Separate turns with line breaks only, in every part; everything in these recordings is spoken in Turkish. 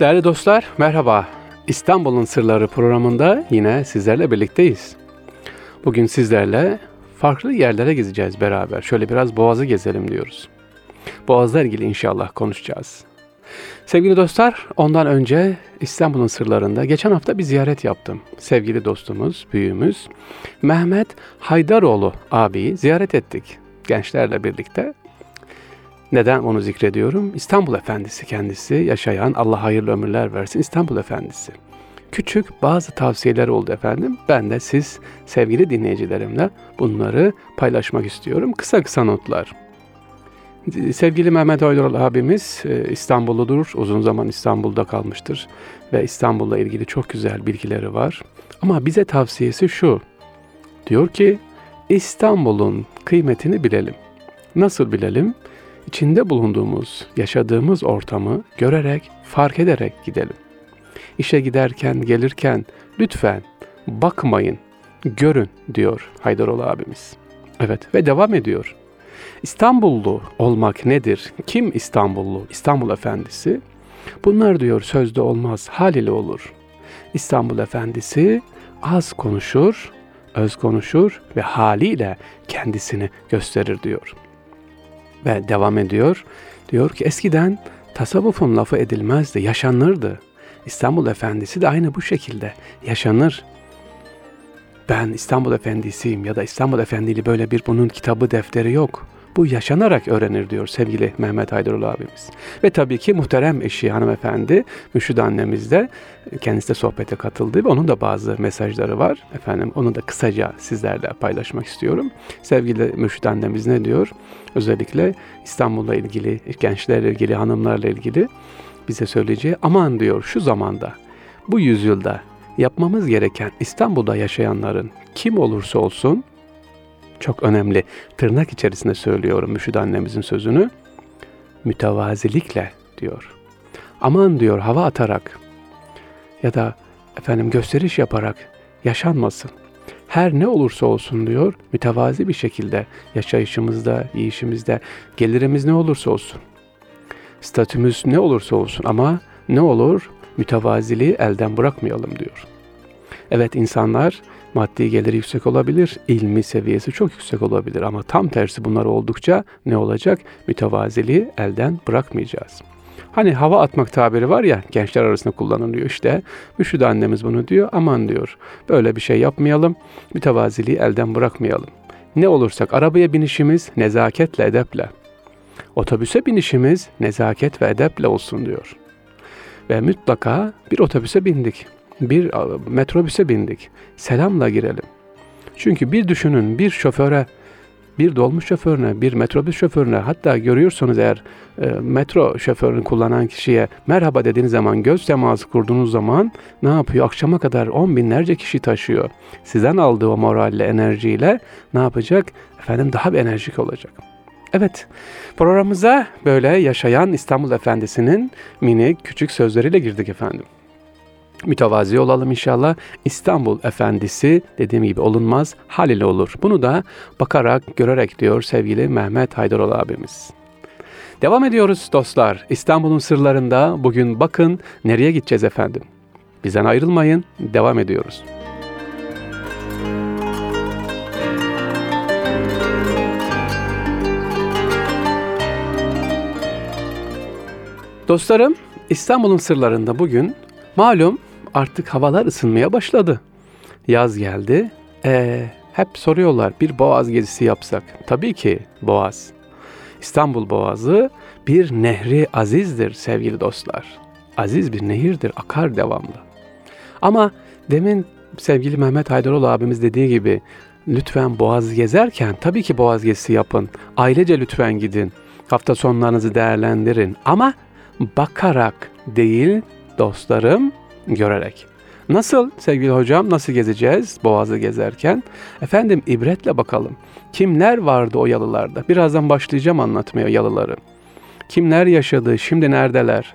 Değerli dostlar, merhaba. İstanbul'un Sırları programında yine sizlerle birlikteyiz. Bugün sizlerle farklı yerlere gezeceğiz beraber. Şöyle biraz Boğaz'ı gezelim diyoruz. Boğaz'la ilgili inşallah konuşacağız. Sevgili dostlar, ondan önce İstanbul'un sırlarında geçen hafta bir ziyaret yaptım. Sevgili dostumuz, büyüğümüz Mehmet Haydaroğlu abiyi ziyaret ettik gençlerle birlikte. Neden onu zikrediyorum? İstanbul Efendisi kendisi, yaşayan, Allah hayırlı ömürler versin İstanbul Efendisi. Küçük bazı tavsiyeler oldu efendim. Ben de siz sevgili dinleyicilerimle bunları paylaşmak istiyorum. Kısa kısa notlar. Sevgili Mehmet Oydurul abimiz e, İstanbulludur. Uzun zaman İstanbul'da kalmıştır. Ve İstanbul'la ilgili çok güzel bilgileri var. Ama bize tavsiyesi şu. Diyor ki İstanbul'un kıymetini bilelim. Nasıl bilelim? İçinde bulunduğumuz, yaşadığımız ortamı görerek, fark ederek gidelim. İşe giderken, gelirken lütfen bakmayın, görün diyor Haydaroğlu abimiz. Evet ve devam ediyor. İstanbullu olmak nedir? Kim İstanbullu? İstanbul Efendisi. Bunlar diyor sözde olmaz, hal ile olur. İstanbul Efendisi az konuşur, öz konuşur ve haliyle kendisini gösterir diyor. Ve devam ediyor. Diyor ki eskiden tasavvufun lafı edilmezdi, yaşanırdı. İstanbul Efendisi de aynı bu şekilde yaşanır. Ben İstanbul Efendisiyim ya da İstanbul Efendili böyle bir bunun kitabı defteri yok. Bu yaşanarak öğrenir diyor sevgili Mehmet Haydaroğlu abimiz. Ve tabii ki muhterem eşi hanımefendi Müşid annemiz de kendisi de sohbete katıldı ve onun da bazı mesajları var. Efendim onu da kısaca sizlerle paylaşmak istiyorum. Sevgili Müşid annemiz ne diyor? Özellikle İstanbul'la ilgili, gençlerle ilgili, hanımlarla ilgili bize söyleyeceği aman diyor şu zamanda, bu yüzyılda yapmamız gereken İstanbul'da yaşayanların kim olursa olsun çok önemli tırnak içerisinde söylüyorum Müşid annemizin sözünü mütevazilikle diyor. Aman diyor hava atarak ya da efendim gösteriş yaparak yaşanmasın. Her ne olursa olsun diyor mütevazi bir şekilde yaşayışımızda, yiyişimizde, gelirimiz ne olursa olsun. Statümüz ne olursa olsun ama ne olur mütevaziliği elden bırakmayalım diyor. Evet insanlar maddi geliri yüksek olabilir, ilmi seviyesi çok yüksek olabilir ama tam tersi bunlar oldukça ne olacak? Mütevaziliği elden bırakmayacağız. Hani hava atmak tabiri var ya gençler arasında kullanılıyor işte. Müşhid annemiz bunu diyor. Aman diyor böyle bir şey yapmayalım. Mütevaziliği elden bırakmayalım. Ne olursak arabaya binişimiz nezaketle edeple. Otobüse binişimiz nezaket ve edeple olsun diyor. Ve mutlaka bir otobüse bindik bir metrobüse bindik. Selamla girelim. Çünkü bir düşünün bir şoföre, bir dolmuş şoförüne, bir metrobüs şoförüne hatta görüyorsanız eğer e, metro şoförünü kullanan kişiye merhaba dediğiniz zaman göz teması kurduğunuz zaman ne yapıyor? Akşama kadar on binlerce kişi taşıyor. Sizden aldığı o moralle, enerjiyle ne yapacak? Efendim daha bir enerjik olacak. Evet, programımıza böyle yaşayan İstanbul Efendisi'nin minik küçük sözleriyle girdik efendim mütevazi olalım inşallah. İstanbul Efendisi dediğim gibi olunmaz hal ile olur. Bunu da bakarak, görerek diyor sevgili Mehmet Haydaroğlu abimiz. Devam ediyoruz dostlar. İstanbul'un sırlarında bugün bakın nereye gideceğiz efendim. Bizden ayrılmayın, devam ediyoruz. Dostlarım, İstanbul'un sırlarında bugün malum artık havalar ısınmaya başladı. Yaz geldi. E, hep soruyorlar bir boğaz gezisi yapsak. Tabii ki boğaz. İstanbul Boğazı bir nehri azizdir sevgili dostlar. Aziz bir nehirdir, akar devamlı. Ama demin sevgili Mehmet Haydaroğlu abimiz dediği gibi lütfen boğaz gezerken tabii ki boğaz gezisi yapın. Ailece lütfen gidin. Hafta sonlarınızı değerlendirin. Ama bakarak değil dostlarım görerek. Nasıl sevgili hocam nasıl gezeceğiz Boğaz'ı gezerken? Efendim ibretle bakalım. Kimler vardı o yalılarda? Birazdan başlayacağım anlatmaya yalıları. Kimler yaşadı, şimdi neredeler?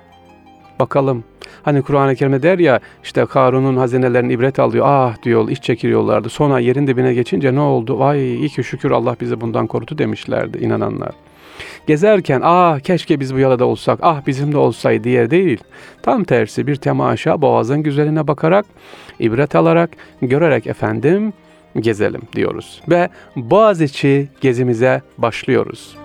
Bakalım. Hani Kur'an-ı Kerim'de der ya işte Karun'un hazinelerini ibret alıyor. Ah diyor iç çekiliyorlardı. Sonra yerin dibine geçince ne oldu? Vay iyi ki şükür Allah bizi bundan korudu demişlerdi inananlar. Gezerken ah keşke biz bu yolda olsak, ah bizim de olsaydı diye değil. Tam tersi bir temaşa boğazın güzeline bakarak, ibret alarak, görerek efendim gezelim diyoruz. Ve Boğaziçi gezimize başlıyoruz.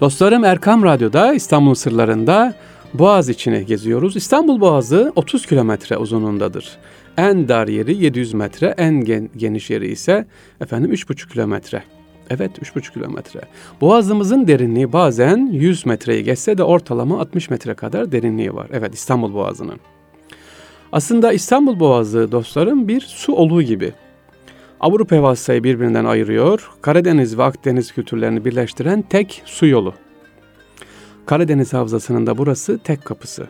Dostlarım Erkam Radyo'da İstanbul sırlarında Boğaz içine geziyoruz. İstanbul Boğazı 30 kilometre uzunluğundadır. En dar yeri 700 metre, en gen, geniş yeri ise efendim 3,5 kilometre. Evet 3,5 kilometre. Boğazımızın derinliği bazen 100 metreyi geçse de ortalama 60 metre kadar derinliği var. Evet İstanbul Boğazı'nın. Aslında İstanbul Boğazı dostlarım bir su oluğu gibi. Avrupa havasayı birbirinden ayırıyor. Karadeniz ve Akdeniz kültürlerini birleştiren tek su yolu. Karadeniz Havzası'nın da burası tek kapısı.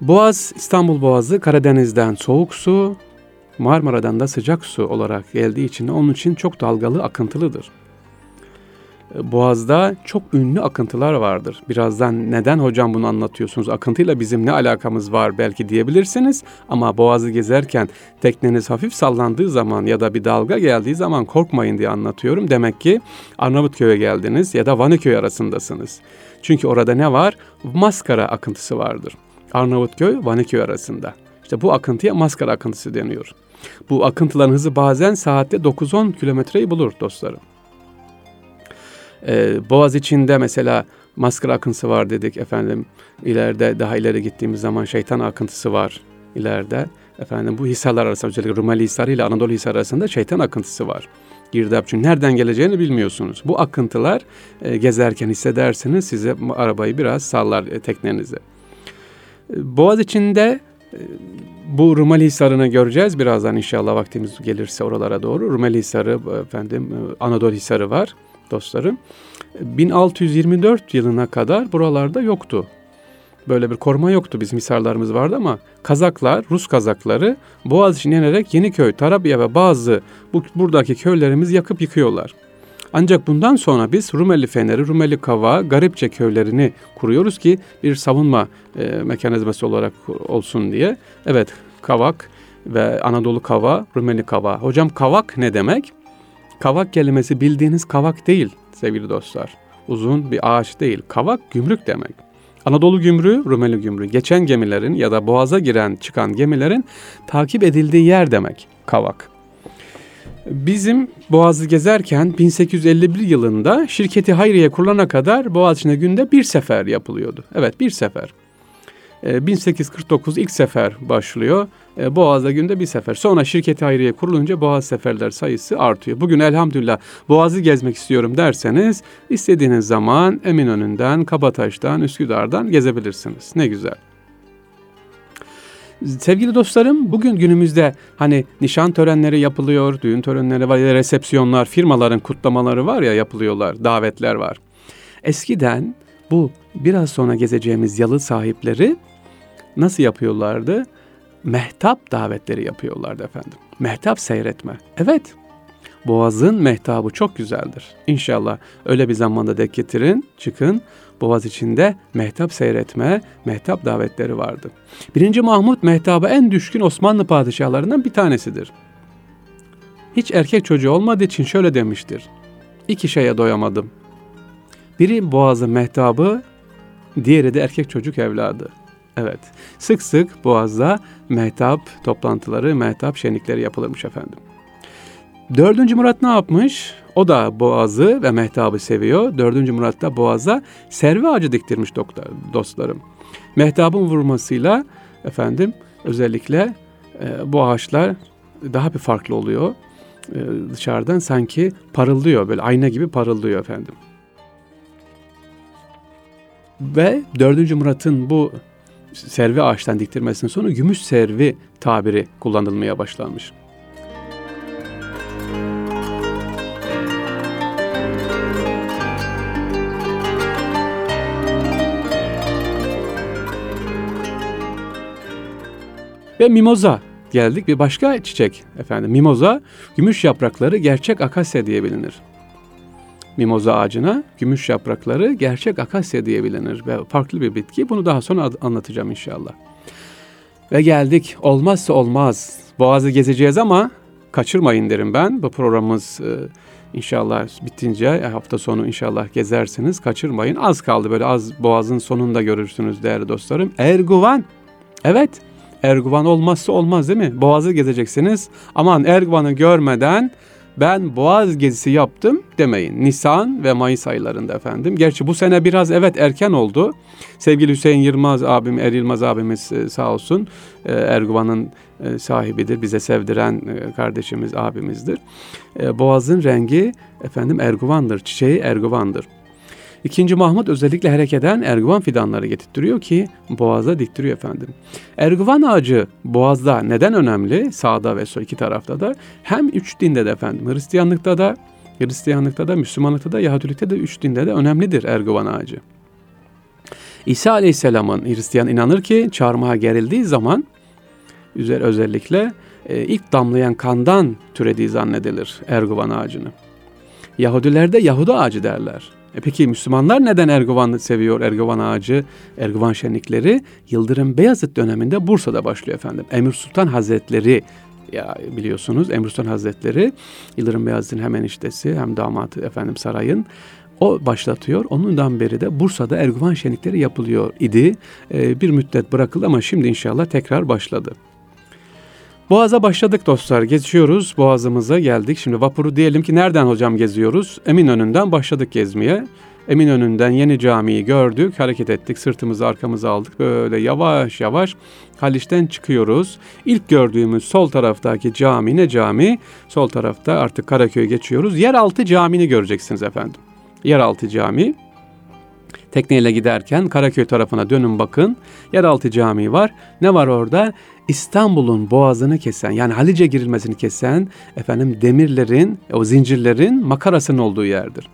Boğaz, İstanbul Boğazı Karadeniz'den soğuk su, Marmara'dan da sıcak su olarak geldiği için onun için çok dalgalı, akıntılıdır. Boğaz'da çok ünlü akıntılar vardır. Birazdan neden hocam bunu anlatıyorsunuz? Akıntıyla bizim ne alakamız var belki diyebilirsiniz. Ama Boğaz'ı gezerken tekneniz hafif sallandığı zaman ya da bir dalga geldiği zaman korkmayın diye anlatıyorum. Demek ki Arnavutköy'e geldiniz ya da Vaniköy arasındasınız. Çünkü orada ne var? Maskara akıntısı vardır. Arnavutköy, Vaniköy arasında. İşte bu akıntıya maskara akıntısı deniyor. Bu akıntıların hızı bazen saatte 9-10 kilometreyi bulur dostlarım. Ee, Boğaz içinde mesela maskara akıntısı var dedik efendim. İleride daha ileri gittiğimiz zaman şeytan akıntısı var ileride. Efendim bu hisarlar arasında özellikle Rumeli Hisarı ile Anadolu Hisarı arasında şeytan akıntısı var. Girdap çünkü nereden geleceğini bilmiyorsunuz. Bu akıntılar e, gezerken hissedersiniz size arabayı biraz sallar e, teknenizi. E, Boğaz içinde e, bu Rumeli Hisarı'nı göreceğiz birazdan inşallah vaktimiz gelirse oralara doğru. Rumeli Hisarı efendim e, Anadolu Hisarı var dostlarım. 1624 yılına kadar buralarda yoktu. Böyle bir koruma yoktu. Bizim hisarlarımız vardı ama Kazaklar, Rus Kazakları Boğaziçi'ne inerek Yeniköy, Tarabya ve bazı bu, buradaki köylerimizi yakıp yıkıyorlar. Ancak bundan sonra biz Rumeli Feneri, Rumeli Kava, Garipçe köylerini kuruyoruz ki bir savunma e, mekanizması olarak olsun diye. Evet, Kavak ve Anadolu Kava, Rumeli Kava. Hocam Kavak ne demek? Kavak kelimesi bildiğiniz kavak değil sevgili dostlar. Uzun bir ağaç değil. Kavak gümrük demek. Anadolu gümrüğü, Rumeli gümrüğü. Geçen gemilerin ya da boğaza giren çıkan gemilerin takip edildiği yer demek kavak. Bizim Boğaz'ı gezerken 1851 yılında şirketi Hayriye kurulana kadar Boğaziçi'ne günde bir sefer yapılıyordu. Evet bir sefer. 1849 ee, ilk sefer başlıyor. Ee, Boğaz'da günde bir sefer. Sonra şirketi Hayriye kurulunca Boğaz seferler sayısı artıyor. Bugün elhamdülillah Boğaz'ı gezmek istiyorum derseniz istediğiniz zaman Eminönü'nden, Kabataş'tan, Üsküdar'dan gezebilirsiniz. Ne güzel. Sevgili dostlarım bugün günümüzde hani nişan törenleri yapılıyor, düğün törenleri var ya resepsiyonlar, firmaların kutlamaları var ya yapılıyorlar, davetler var. Eskiden bu biraz sonra gezeceğimiz yalı sahipleri nasıl yapıyorlardı? Mehtap davetleri yapıyorlardı efendim. Mehtap seyretme. Evet. Boğaz'ın mehtabı çok güzeldir. İnşallah öyle bir zamanda denk getirin, çıkın. Boğaz içinde mehtap seyretme, mehtap davetleri vardı. Birinci Mahmut mehtaba en düşkün Osmanlı padişahlarından bir tanesidir. Hiç erkek çocuğu olmadığı için şöyle demiştir. İki şeye doyamadım. Biri boğazı mehtabı, diğeri de erkek çocuk evladı. Evet, sık sık boğazda mehtap toplantıları, mehtap şenlikleri yapılırmış efendim. Dördüncü Murat ne yapmış? O da boğazı ve mehtabı seviyor. Dördüncü Murat da boğaza servi ağacı diktirmiş doktor, dostlarım. Mehtabın vurmasıyla efendim özellikle e, bu ağaçlar daha bir farklı oluyor. E, dışarıdan sanki parıldıyor böyle ayna gibi parıldıyor efendim. Ve 4. Murat'ın bu servi ağaçtan diktirmesinin sonra gümüş servi tabiri kullanılmaya başlanmış. Ve mimoza geldik bir başka çiçek efendim. Mimoza gümüş yaprakları gerçek akasya diye bilinir mimoza ağacına gümüş yaprakları gerçek akasya diye bilinir ve farklı bir bitki. Bunu daha sonra anlatacağım inşallah. Ve geldik olmazsa olmaz. Boğazı gezeceğiz ama kaçırmayın derim ben. Bu programımız e, inşallah bitince e, hafta sonu inşallah gezersiniz. Kaçırmayın. Az kaldı böyle az boğazın sonunda görürsünüz değerli dostlarım. Erguvan. Evet. Erguvan olmazsa olmaz değil mi? Boğazı gezeceksiniz. Aman Erguvan'ı görmeden ben Boğaz gezisi yaptım demeyin. Nisan ve Mayıs aylarında efendim. Gerçi bu sene biraz evet erken oldu. Sevgili Hüseyin Yılmaz abim, Er Yılmaz abimiz e, sağ olsun e, Erguvan'ın e, sahibidir. Bize sevdiren kardeşimiz, abimizdir. Boğaz'ın rengi efendim Erguvan'dır. Çiçeği Erguvan'dır. İkinci Mahmut özellikle harekeden erguvan fidanları getirtiyor ki boğaza diktiriyor efendim. Erguvan ağacı boğazda neden önemli? Sağda ve sol iki tarafta da. Hem üç dinde de efendim. Hristiyanlıkta da, Hristiyanlıkta da, Müslümanlıkta da, Yahudilikte de üç dinde de önemlidir erguvan ağacı. İsa Aleyhisselam'ın Hristiyan inanır ki çarmıha gerildiği zaman üzer özellikle e, ilk damlayan kandan türediği zannedilir erguvan ağacını. Yahudilerde Yahuda ağacı derler. E peki Müslümanlar neden Erguvan'ı seviyor, Erguvan ağacı, Erguvan şenlikleri? Yıldırım Beyazıt döneminde Bursa'da başlıyor efendim. Emir Sultan Hazretleri ya biliyorsunuz Emir Sultan Hazretleri Yıldırım Beyazıt'ın hem eniştesi hem damatı efendim sarayın o başlatıyor. Onundan beri de Bursa'da Erguvan şenlikleri yapılıyor idi. Ee, bir müddet bırakıldı ama şimdi inşallah tekrar başladı. Boğaz'a başladık dostlar. Geçiyoruz. Boğaz'ımıza geldik. Şimdi vapuru diyelim ki nereden hocam geziyoruz? Eminönü'nden başladık gezmeye. Eminönü'nden yeni camiyi gördük, hareket ettik, sırtımızı arkamıza aldık. Böyle yavaş yavaş Haliç'ten çıkıyoruz. İlk gördüğümüz sol taraftaki cami ne cami? Sol tarafta artık Karaköy geçiyoruz. Yeraltı camini göreceksiniz efendim. Yeraltı cami. Tekneyle giderken Karaköy tarafına dönün bakın. Yeraltı cami var. Ne var orada? İstanbul'un boğazını kesen yani Halice girilmesini kesen efendim demirlerin o zincirlerin makarasının olduğu yerdir.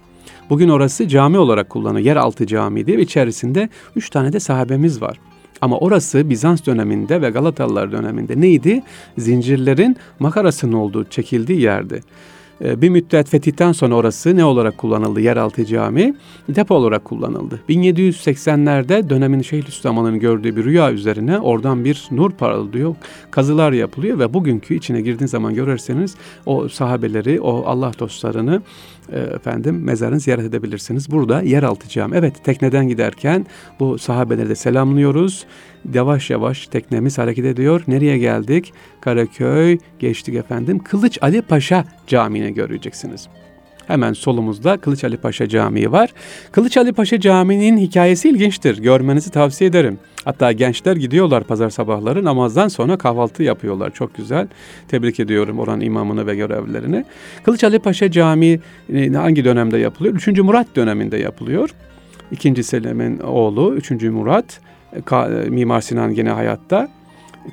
Bugün orası cami olarak kullanılıyor. Yeraltı cami diye içerisinde üç tane de sahabemiz var. Ama orası Bizans döneminde ve Galatalılar döneminde neydi? Zincirlerin makarasının olduğu, çekildiği yerdi. Ee, bir müddet fetihten sonra orası ne olarak kullanıldı? Yeraltı cami depo olarak kullanıldı. 1780'lerde dönemin Şeyhülislam'ın gördüğü bir rüya üzerine oradan bir nur parlıyor. Kazılar yapılıyor ve bugünkü içine girdiğiniz zaman görürseniz o sahabeleri, o Allah dostlarını e, efendim mezarını ziyaret edebilirsiniz. Burada yeraltı cami. Evet tekneden giderken bu sahabeleri de selamlıyoruz. Yavaş yavaş teknemiz hareket ediyor. Nereye geldik? Karaköy geçtik efendim. Kılıç Ali Paşa Camii'ne göreceksiniz. Hemen solumuzda Kılıç Ali Paşa Camii var. Kılıç Ali Paşa Camii'nin hikayesi ilginçtir. Görmenizi tavsiye ederim. Hatta gençler gidiyorlar pazar sabahları namazdan sonra kahvaltı yapıyorlar. Çok güzel. Tebrik ediyorum oranın imamını ve görevlilerini. Kılıç Ali Paşa Camii hangi dönemde yapılıyor? Üçüncü Murat döneminde yapılıyor. İkinci Selim'in oğlu üçüncü Murat e, Mimar Sinan gene hayatta.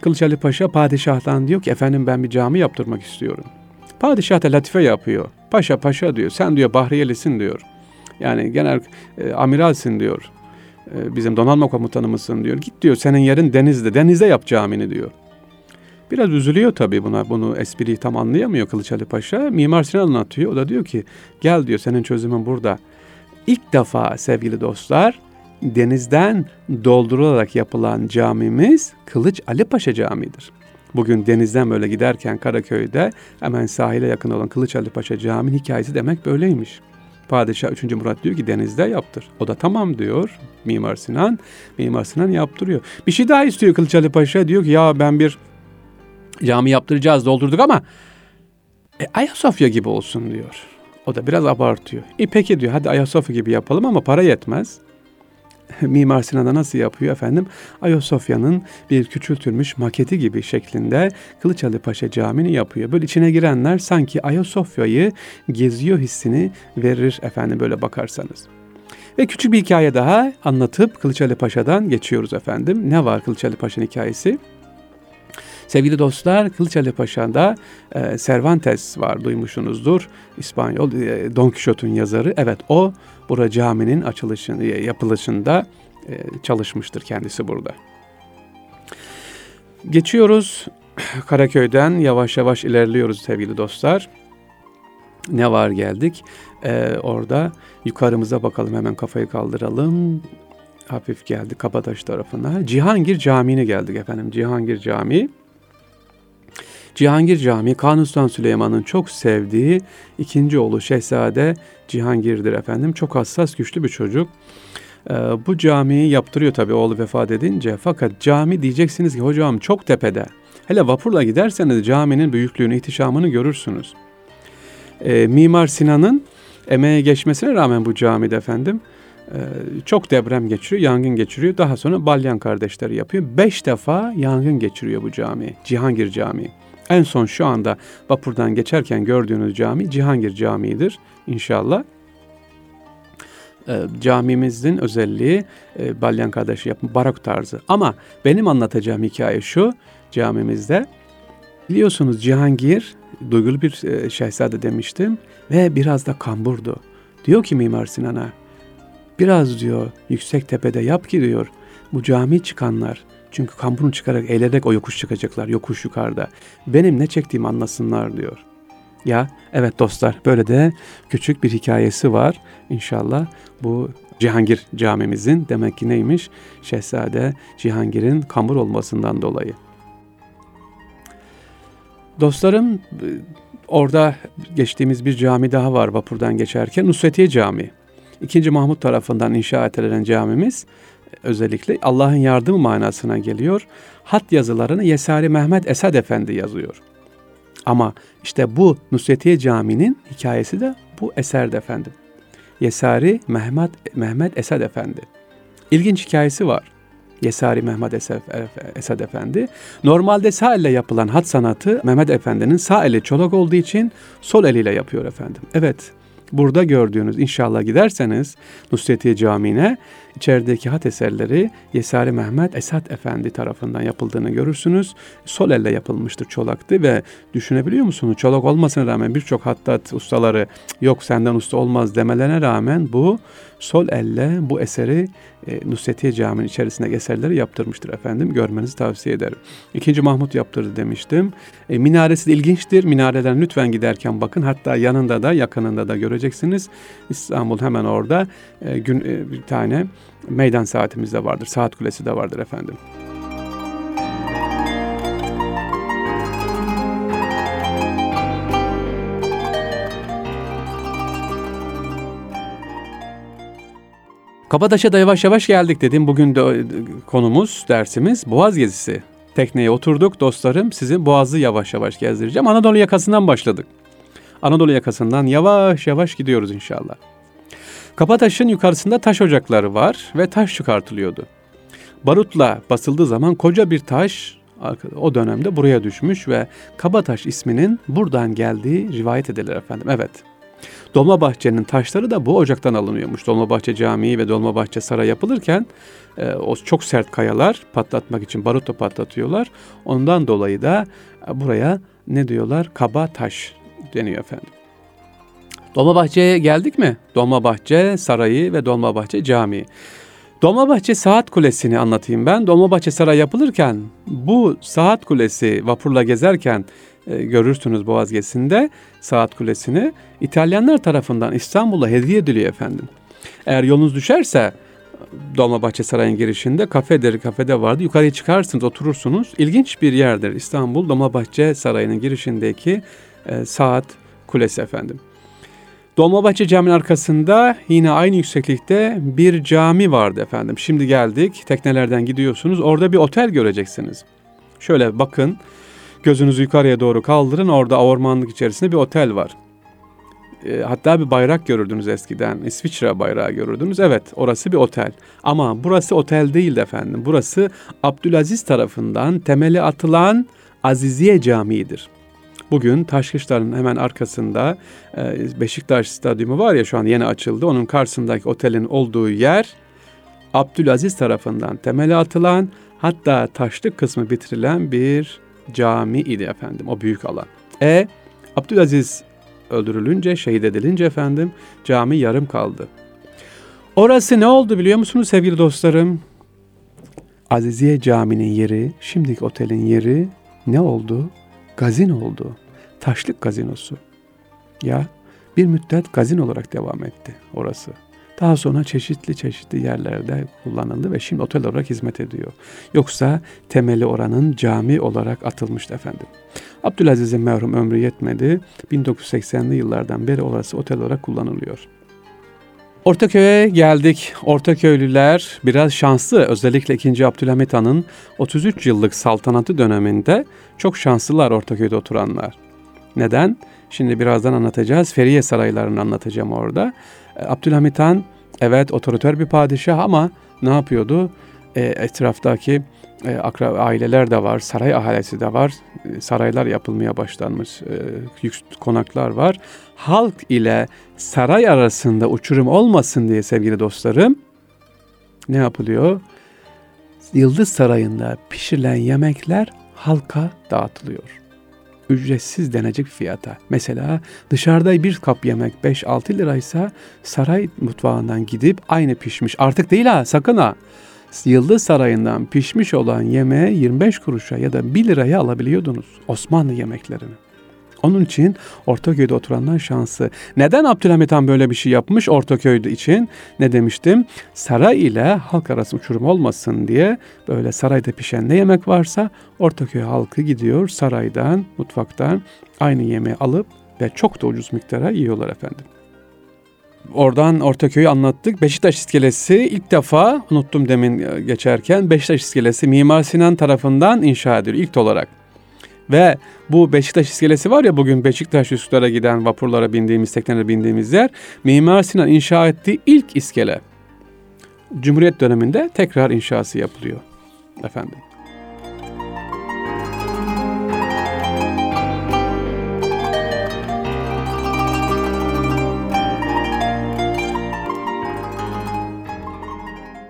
Kılıç Ali Paşa padişahtan diyor ki efendim ben bir cami yaptırmak istiyorum. Padişah da latife yapıyor. Paşa paşa diyor. Sen diyor Bahriyelisin diyor. Yani genel e, amiralsin diyor. E, bizim donanma komutanımızsın diyor. Git diyor senin yerin denizde. Denizde yap camini diyor. Biraz üzülüyor tabii buna. Bunu espriyi tam anlayamıyor Kılıç Ali Paşa. Mimar Sinan anlatıyor. O da diyor ki gel diyor senin çözümün burada. İlk defa sevgili dostlar denizden doldurularak yapılan camimiz Kılıç Ali Paşa Camii'dir. Bugün denizden böyle giderken Karaköy'de hemen sahile yakın olan Kılıç Ali Paşa Camii'nin hikayesi demek böyleymiş. Padişah 3. Murat diyor ki denizde yaptır. O da tamam diyor Mimar Sinan. Mimar Sinan yaptırıyor. Bir şey daha istiyor Kılıç Ali Paşa. Diyor ki ya ben bir cami yaptıracağız doldurduk ama e, Ayasofya gibi olsun diyor. O da biraz abartıyor. E peki diyor hadi Ayasofya gibi yapalım ama para yetmez. Mimar Sinan'da nasıl yapıyor efendim? Ayasofya'nın bir küçültülmüş maketi gibi şeklinde Kılıçalı Paşa Camii'ni yapıyor. Böyle içine girenler sanki Ayasofya'yı geziyor hissini verir efendim böyle bakarsanız. Ve küçük bir hikaye daha anlatıp Kılıçalı Paşa'dan geçiyoruz efendim. Ne var Kılıçalı Paşa'nın hikayesi? Sevgili dostlar, Kılıç Ali Paşa'da e, Cervantes var duymuşsunuzdur. İspanyol e, Don Quixote'un yazarı. Evet o Bura caminin açılışını, e, yapılışında e, çalışmıştır kendisi burada. Geçiyoruz Karaköy'den yavaş yavaş ilerliyoruz sevgili dostlar. Ne var geldik? Ee, orada yukarımıza bakalım hemen kafayı kaldıralım. hafif geldi Kabataş tarafına. Cihangir Camii'ne geldik efendim. Cihangir Camii. Cihangir Camii Kanuni Sultan Süleyman'ın çok sevdiği ikinci oğlu Şehzade Cihangir'dir efendim. Çok hassas, güçlü bir çocuk. Ee, bu camiyi yaptırıyor tabii oğlu vefat edince. Fakat cami diyeceksiniz ki hocam çok tepede. Hele vapurla giderseniz caminin büyüklüğünü, ihtişamını görürsünüz. Ee, Mimar Sinan'ın emeğe geçmesine rağmen bu camide efendim e, çok deprem geçiriyor, yangın geçiriyor. Daha sonra Balyan kardeşleri yapıyor. Beş defa yangın geçiriyor bu cami, Cihangir Camii. En son şu anda vapurdan geçerken gördüğünüz cami Cihangir Camii'dir inşallah. E, camimizin özelliği e, Balyan kardeşi yapım barok tarzı. Ama benim anlatacağım hikaye şu camimizde. Biliyorsunuz Cihangir duygulu bir e, şehzade demiştim ve biraz da kamburdu. Diyor ki Mimar Sinan'a biraz diyor yüksek tepede yap ki diyor bu cami çıkanlar çünkü kamburunu çıkarak eğilerek o yokuş çıkacaklar yokuş yukarıda. Benim ne çektiğimi anlasınlar diyor. Ya evet dostlar böyle de küçük bir hikayesi var. İnşallah bu Cihangir camimizin demek ki neymiş? Şehzade Cihangir'in kambur olmasından dolayı. Dostlarım orada geçtiğimiz bir cami daha var vapurdan geçerken Nusretiye Camii. İkinci Mahmut tarafından inşa edilen camimiz özellikle Allah'ın yardımı manasına geliyor. Hat yazılarını Yesari Mehmet Esad Efendi yazıyor. Ama işte bu Nusretiye Camii'nin hikayesi de bu eserde efendim. Yesari Mehmet, Mehmet Esad Efendi. İlginç hikayesi var. Yesari Mehmet Esad Efendi. Normalde sağ elle yapılan hat sanatı Mehmet Efendi'nin sağ eli çolak olduğu için sol eliyle yapıyor efendim. Evet burada gördüğünüz inşallah giderseniz Nusretiye Camii'ne içerideki hat eserleri Yesari Mehmet Esat Efendi tarafından yapıldığını görürsünüz. Sol elle yapılmıştır çolaktı ve düşünebiliyor musunuz? Çolak olmasına rağmen birçok hattat ustaları yok senden usta olmaz demelerine rağmen bu sol elle bu eseri e, Nusretiye Camii'nin içerisindeki eserleri yaptırmıştır efendim. Görmenizi tavsiye ederim. İkinci Mahmut yaptırdı demiştim. E, minaresi de ilginçtir. Minareden lütfen giderken bakın. Hatta yanında da yakınında da göreceksiniz. İstanbul hemen orada e, gün e, bir tane meydan saatimiz de vardır. Saat kulesi de vardır efendim. Kabataş'a da yavaş yavaş geldik dedim. Bugün de e, konumuz, dersimiz Boğaz gezisi. Tekneye oturduk dostlarım. Sizi Boğaz'ı yavaş yavaş gezdireceğim. Anadolu yakasından başladık. Anadolu yakasından yavaş yavaş gidiyoruz inşallah. Kabataş'ın yukarısında taş ocakları var ve taş çıkartılıyordu. Barutla basıldığı zaman koca bir taş o dönemde buraya düşmüş ve Kabataş isminin buradan geldiği rivayet edilir efendim. Evet. Dolmabahçe'nin taşları da bu ocaktan alınıyormuş. Dolmabahçe Camii ve Dolmabahçe Saray yapılırken e, o çok sert kayalar patlatmak için barutla patlatıyorlar. Ondan dolayı da e, buraya ne diyorlar? Kaba taş deniyor efendim. Dolmabahçe'ye geldik mi? Dolmabahçe Sarayı ve Dolmabahçe Camii. Dolmabahçe Saat Kulesi'ni anlatayım ben. Dolmabahçe Sarayı yapılırken bu Saat Kulesi vapurla gezerken e, görürsünüz Boğaz gezisinde Saat Kulesi'ni İtalyanlar tarafından İstanbul'a hediye ediliyor efendim. Eğer yolunuz düşerse Dolmabahçe Sarayı'nın girişinde kafedir, kafede vardı. Yukarıya çıkarsınız, oturursunuz. İlginç bir yerdir İstanbul Dolmabahçe Sarayı'nın girişindeki e, Saat Kulesi efendim. Dolmabahçe Camii'nin arkasında yine aynı yükseklikte bir cami vardı efendim. Şimdi geldik, teknelerden gidiyorsunuz. Orada bir otel göreceksiniz. Şöyle bakın, gözünüzü yukarıya doğru kaldırın. Orada ormanlık içerisinde bir otel var. E, hatta bir bayrak görürdünüz eskiden. İsviçre bayrağı görürdünüz. Evet, orası bir otel. Ama burası otel değil efendim. Burası Abdülaziz tarafından temeli atılan Aziziye Camii'dir. Bugün Taşkışlar'ın hemen arkasında e, Beşiktaş Stadyumu var ya şu an yeni açıldı. Onun karşısındaki otelin olduğu yer Abdülaziz tarafından temeli atılan hatta taşlık kısmı bitirilen bir cami idi efendim o büyük alan. E Abdülaziz öldürülünce, şehit edilince efendim cami yarım kaldı. Orası ne oldu biliyor musunuz sevgili dostlarım? Aziziye Camii'nin yeri, şimdiki otelin yeri ne oldu? Gazin oldu. Taşlık gazinosu. Ya bir müddet gazin olarak devam etti orası. Daha sonra çeşitli çeşitli yerlerde kullanıldı ve şimdi otel olarak hizmet ediyor. Yoksa temeli oranın cami olarak atılmıştı efendim. Abdülaziz'in merhum ömrü yetmedi. 1980'li yıllardan beri orası otel olarak kullanılıyor. Ortaköy'e geldik. Ortaköylüler biraz şanslı. Özellikle 2. Abdülhamit Han'ın 33 yıllık saltanatı döneminde çok şanslılar Ortaköy'de oturanlar. Neden? Şimdi birazdan anlatacağız. Feriye saraylarını anlatacağım orada. E, Abdülhamit Han evet otoriter bir padişah ama ne yapıyordu? E, etraftaki e, akra aileler de var, saray ahalisi de var. E, saraylar yapılmaya başlanmış, e, konaklar var. Halk ile saray arasında uçurum olmasın diye sevgili dostlarım ne yapılıyor? Yıldız Sarayı'nda pişirilen yemekler halka dağıtılıyor ücretsiz denecek fiyata. Mesela dışarıda bir kap yemek 5-6 liraysa saray mutfağından gidip aynı pişmiş artık değil ha sakın ha. Yıldız Sarayı'ndan pişmiş olan yemeğe 25 kuruşa ya da 1 liraya alabiliyordunuz Osmanlı yemeklerini. Onun için Ortaköy'de oturanlar şansı. Neden Abdülhamit Han böyle bir şey yapmış Ortaköy'de için? Ne demiştim? Saray ile halk arası uçurum olmasın diye böyle sarayda pişen ne yemek varsa Ortaköy halkı gidiyor saraydan, mutfaktan aynı yemeği alıp ve çok da ucuz miktara yiyorlar efendim. Oradan Ortaköy'ü anlattık. Beşiktaş iskelesi ilk defa unuttum demin geçerken Beşiktaş iskelesi Mimar Sinan tarafından inşa ediliyor ilk olarak. Ve bu Beşiktaş iskelesi var ya bugün Beşiktaş Üsküdar'a giden vapurlara bindiğimiz, teknelere bindiğimiz yer. Mimar Sinan inşa ettiği ilk iskele. Cumhuriyet döneminde tekrar inşası yapılıyor. Efendim.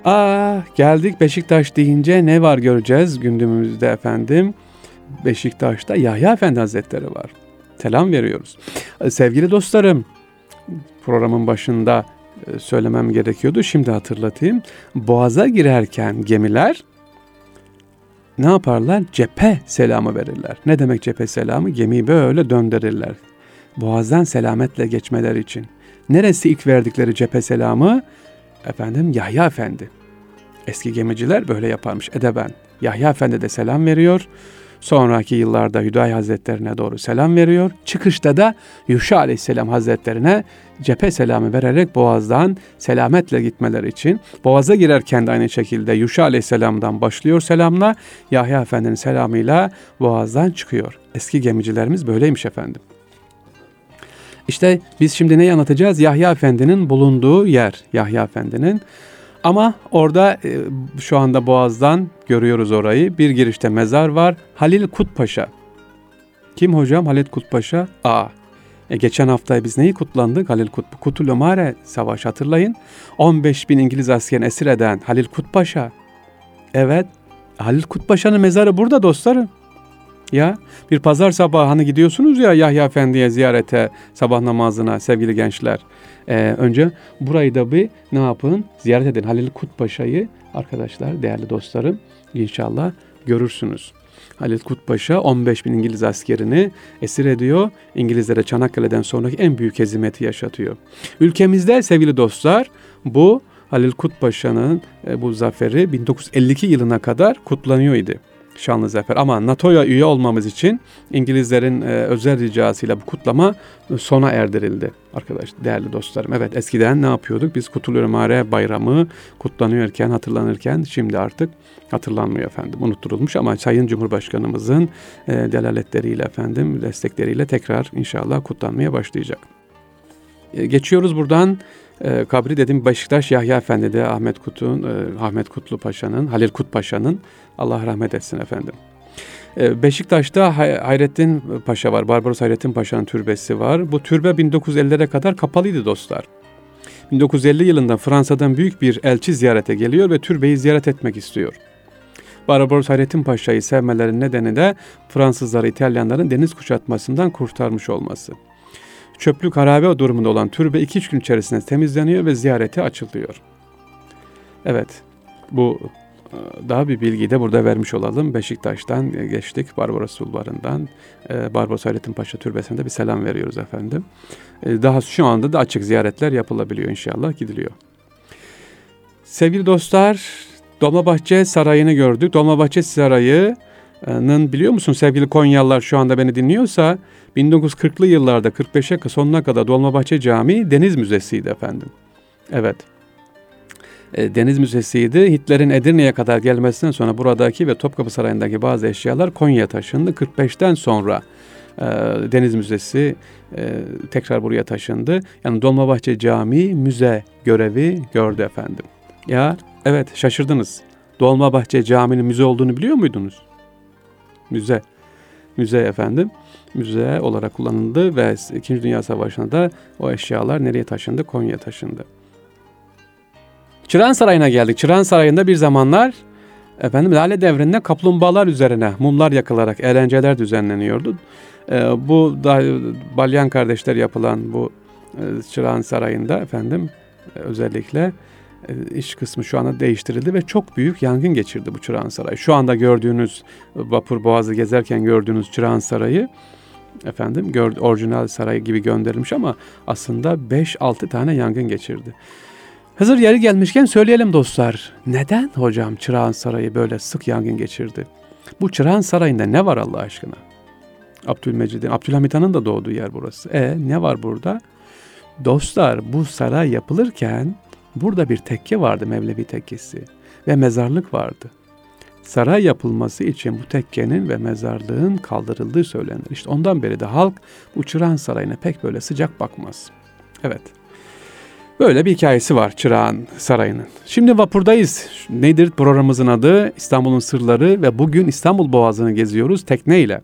Aa, geldik Beşiktaş deyince ne var göreceğiz gündemimizde efendim. Beşiktaş'ta Yahya Efendi Hazretleri var. Selam veriyoruz. Sevgili dostlarım, programın başında e, söylemem gerekiyordu. Şimdi hatırlatayım. Boğaza girerken gemiler ne yaparlar? Cephe selamı verirler. Ne demek cephe selamı? Gemiyi böyle döndürürler. Boğazdan selametle geçmeler için. Neresi ilk verdikleri cephe selamı? Efendim Yahya Efendi. Eski gemiciler böyle yaparmış edeben. Yahya Efendi de selam veriyor. Sonraki yıllarda Hüdayi Hazretlerine doğru selam veriyor. Çıkışta da Yuşa Aleyhisselam Hazretlerine cephe selamı vererek Boğaz'dan selametle gitmeler için. Boğaz'a girerken de aynı şekilde Yuşa Aleyhisselam'dan başlıyor selamla. Yahya Efendi'nin selamıyla Boğaz'dan çıkıyor. Eski gemicilerimiz böyleymiş efendim. İşte biz şimdi neyi anlatacağız? Yahya Efendi'nin bulunduğu yer. Yahya Efendi'nin ama orada e, şu anda Boğaz'dan görüyoruz orayı. Bir girişte mezar var. Halil Kutpaşa. Kim hocam? Halil Kutpaşa. A. E, geçen hafta biz neyi kutlandık? Halil Kut Kutulumare Savaşı hatırlayın. 15 bin İngiliz askerini esir eden Halil Kutpaşa. Evet. Halil Kutpaşa'nın mezarı burada dostlarım. Ya bir pazar sabahı hani gidiyorsunuz ya Yahya Efendi'ye ziyarete sabah namazına sevgili gençler. Ee, önce burayı da bir ne yapın? Ziyaret edin. Halil Kutpaşa'yı arkadaşlar, değerli dostlarım inşallah görürsünüz. Halil Kutpaşa 15 bin İngiliz askerini esir ediyor. İngilizlere Çanakkale'den sonraki en büyük hezimeti yaşatıyor. Ülkemizde sevgili dostlar bu Halil Kutpaşa'nın e, bu zaferi 1952 yılına kadar kutlanıyor idi şanlı zafer. Ama NATO'ya üye olmamız için İngilizlerin e, özel ricasıyla bu kutlama sona erdirildi arkadaş değerli dostlarım. Evet eskiden ne yapıyorduk? Biz Kutulu Ömare Bayramı kutlanıyorken, hatırlanırken şimdi artık hatırlanmıyor efendim. Unutturulmuş ama Sayın Cumhurbaşkanımızın e, delaletleriyle efendim, destekleriyle tekrar inşallah kutlanmaya başlayacak. E, geçiyoruz buradan e, kabri dedim Beşiktaş Yahya Efendi'de Ahmet Kut'un, e, Ahmet Kutlu Paşa'nın, Halil Kut Paşa'nın Allah rahmet etsin efendim. E, Beşiktaş'ta Hayrettin Paşa var, Barbaros Hayrettin Paşa'nın türbesi var. Bu türbe 1950'lere kadar kapalıydı dostlar. 1950 yılında Fransa'dan büyük bir elçi ziyarete geliyor ve türbeyi ziyaret etmek istiyor. Barbaros Hayrettin Paşa'yı sevmelerinin nedeni de Fransızları İtalyanların deniz kuşatmasından kurtarmış olması çöplük harabe durumunda olan türbe 2-3 gün içerisinde temizleniyor ve ziyarete açılıyor. Evet, bu e, daha bir bilgiyi de burada vermiş olalım. Beşiktaş'tan geçtik, Barbaros Sulvarı'ndan. E, Barbaros Hayrettin Paşa Türbesi'nde bir selam veriyoruz efendim. E, daha şu anda da açık ziyaretler yapılabiliyor inşallah, gidiliyor. sevgili dostlar Dolmabahçe Sarayı'nı gördük. Dolmabahçe Sarayı'nın biliyor musun sevgili Konyalılar şu anda beni dinliyorsa 1940'lı yıllarda 45'e sonuna kadar Dolmabahçe Camii Deniz Müzesi'ydi efendim. Evet. E, Deniz Müzesi'ydi. Hitler'in Edirne'ye kadar gelmesinden sonra buradaki ve Topkapı Sarayı'ndaki bazı eşyalar Konya'ya taşındı. 45'ten sonra e, Deniz Müzesi e, tekrar buraya taşındı. Yani Dolmabahçe Camii müze görevi gördü efendim. Ya evet şaşırdınız. Dolmabahçe Camii'nin müze olduğunu biliyor muydunuz? Müze. Müze efendim. Müze olarak kullanıldı ve İkinci Dünya Savaşı'nda da o eşyalar nereye taşındı? Konya'ya taşındı. Çırağan Sarayı'na geldik. Çırağan Sarayı'nda bir zamanlar efendim Lale Devri'nde kaplumbağalar üzerine mumlar yakılarak eğlenceler düzenleniyordu. Ee, bu da Balyan kardeşler yapılan bu e, Çırağan Sarayı'nda efendim e, özellikle iş kısmı şu anda değiştirildi ve çok büyük yangın geçirdi bu Çırağan Sarayı. Şu anda gördüğünüz vapur boğazı gezerken gördüğünüz Çırağan Sarayı efendim gör, orijinal saray gibi gönderilmiş ama aslında 5-6 tane yangın geçirdi. Hazır yeri gelmişken söyleyelim dostlar. Neden hocam Çırağan Sarayı böyle sık yangın geçirdi? Bu Çırağan Sarayı'nda ne var Allah aşkına? Abdülmecid'in, Abdülhamit Han'ın da doğduğu yer burası. E ne var burada? Dostlar bu saray yapılırken burada bir tekke vardı Mevlevi tekkesi ve mezarlık vardı. Saray yapılması için bu tekkenin ve mezarlığın kaldırıldığı söylenir. İşte ondan beri de halk bu Çırağan Sarayı'na pek böyle sıcak bakmaz. Evet. Böyle bir hikayesi var Çırağan Sarayı'nın. Şimdi vapurdayız. Nedir programımızın adı? İstanbul'un Sırları ve bugün İstanbul Boğazı'nı geziyoruz tekneyle.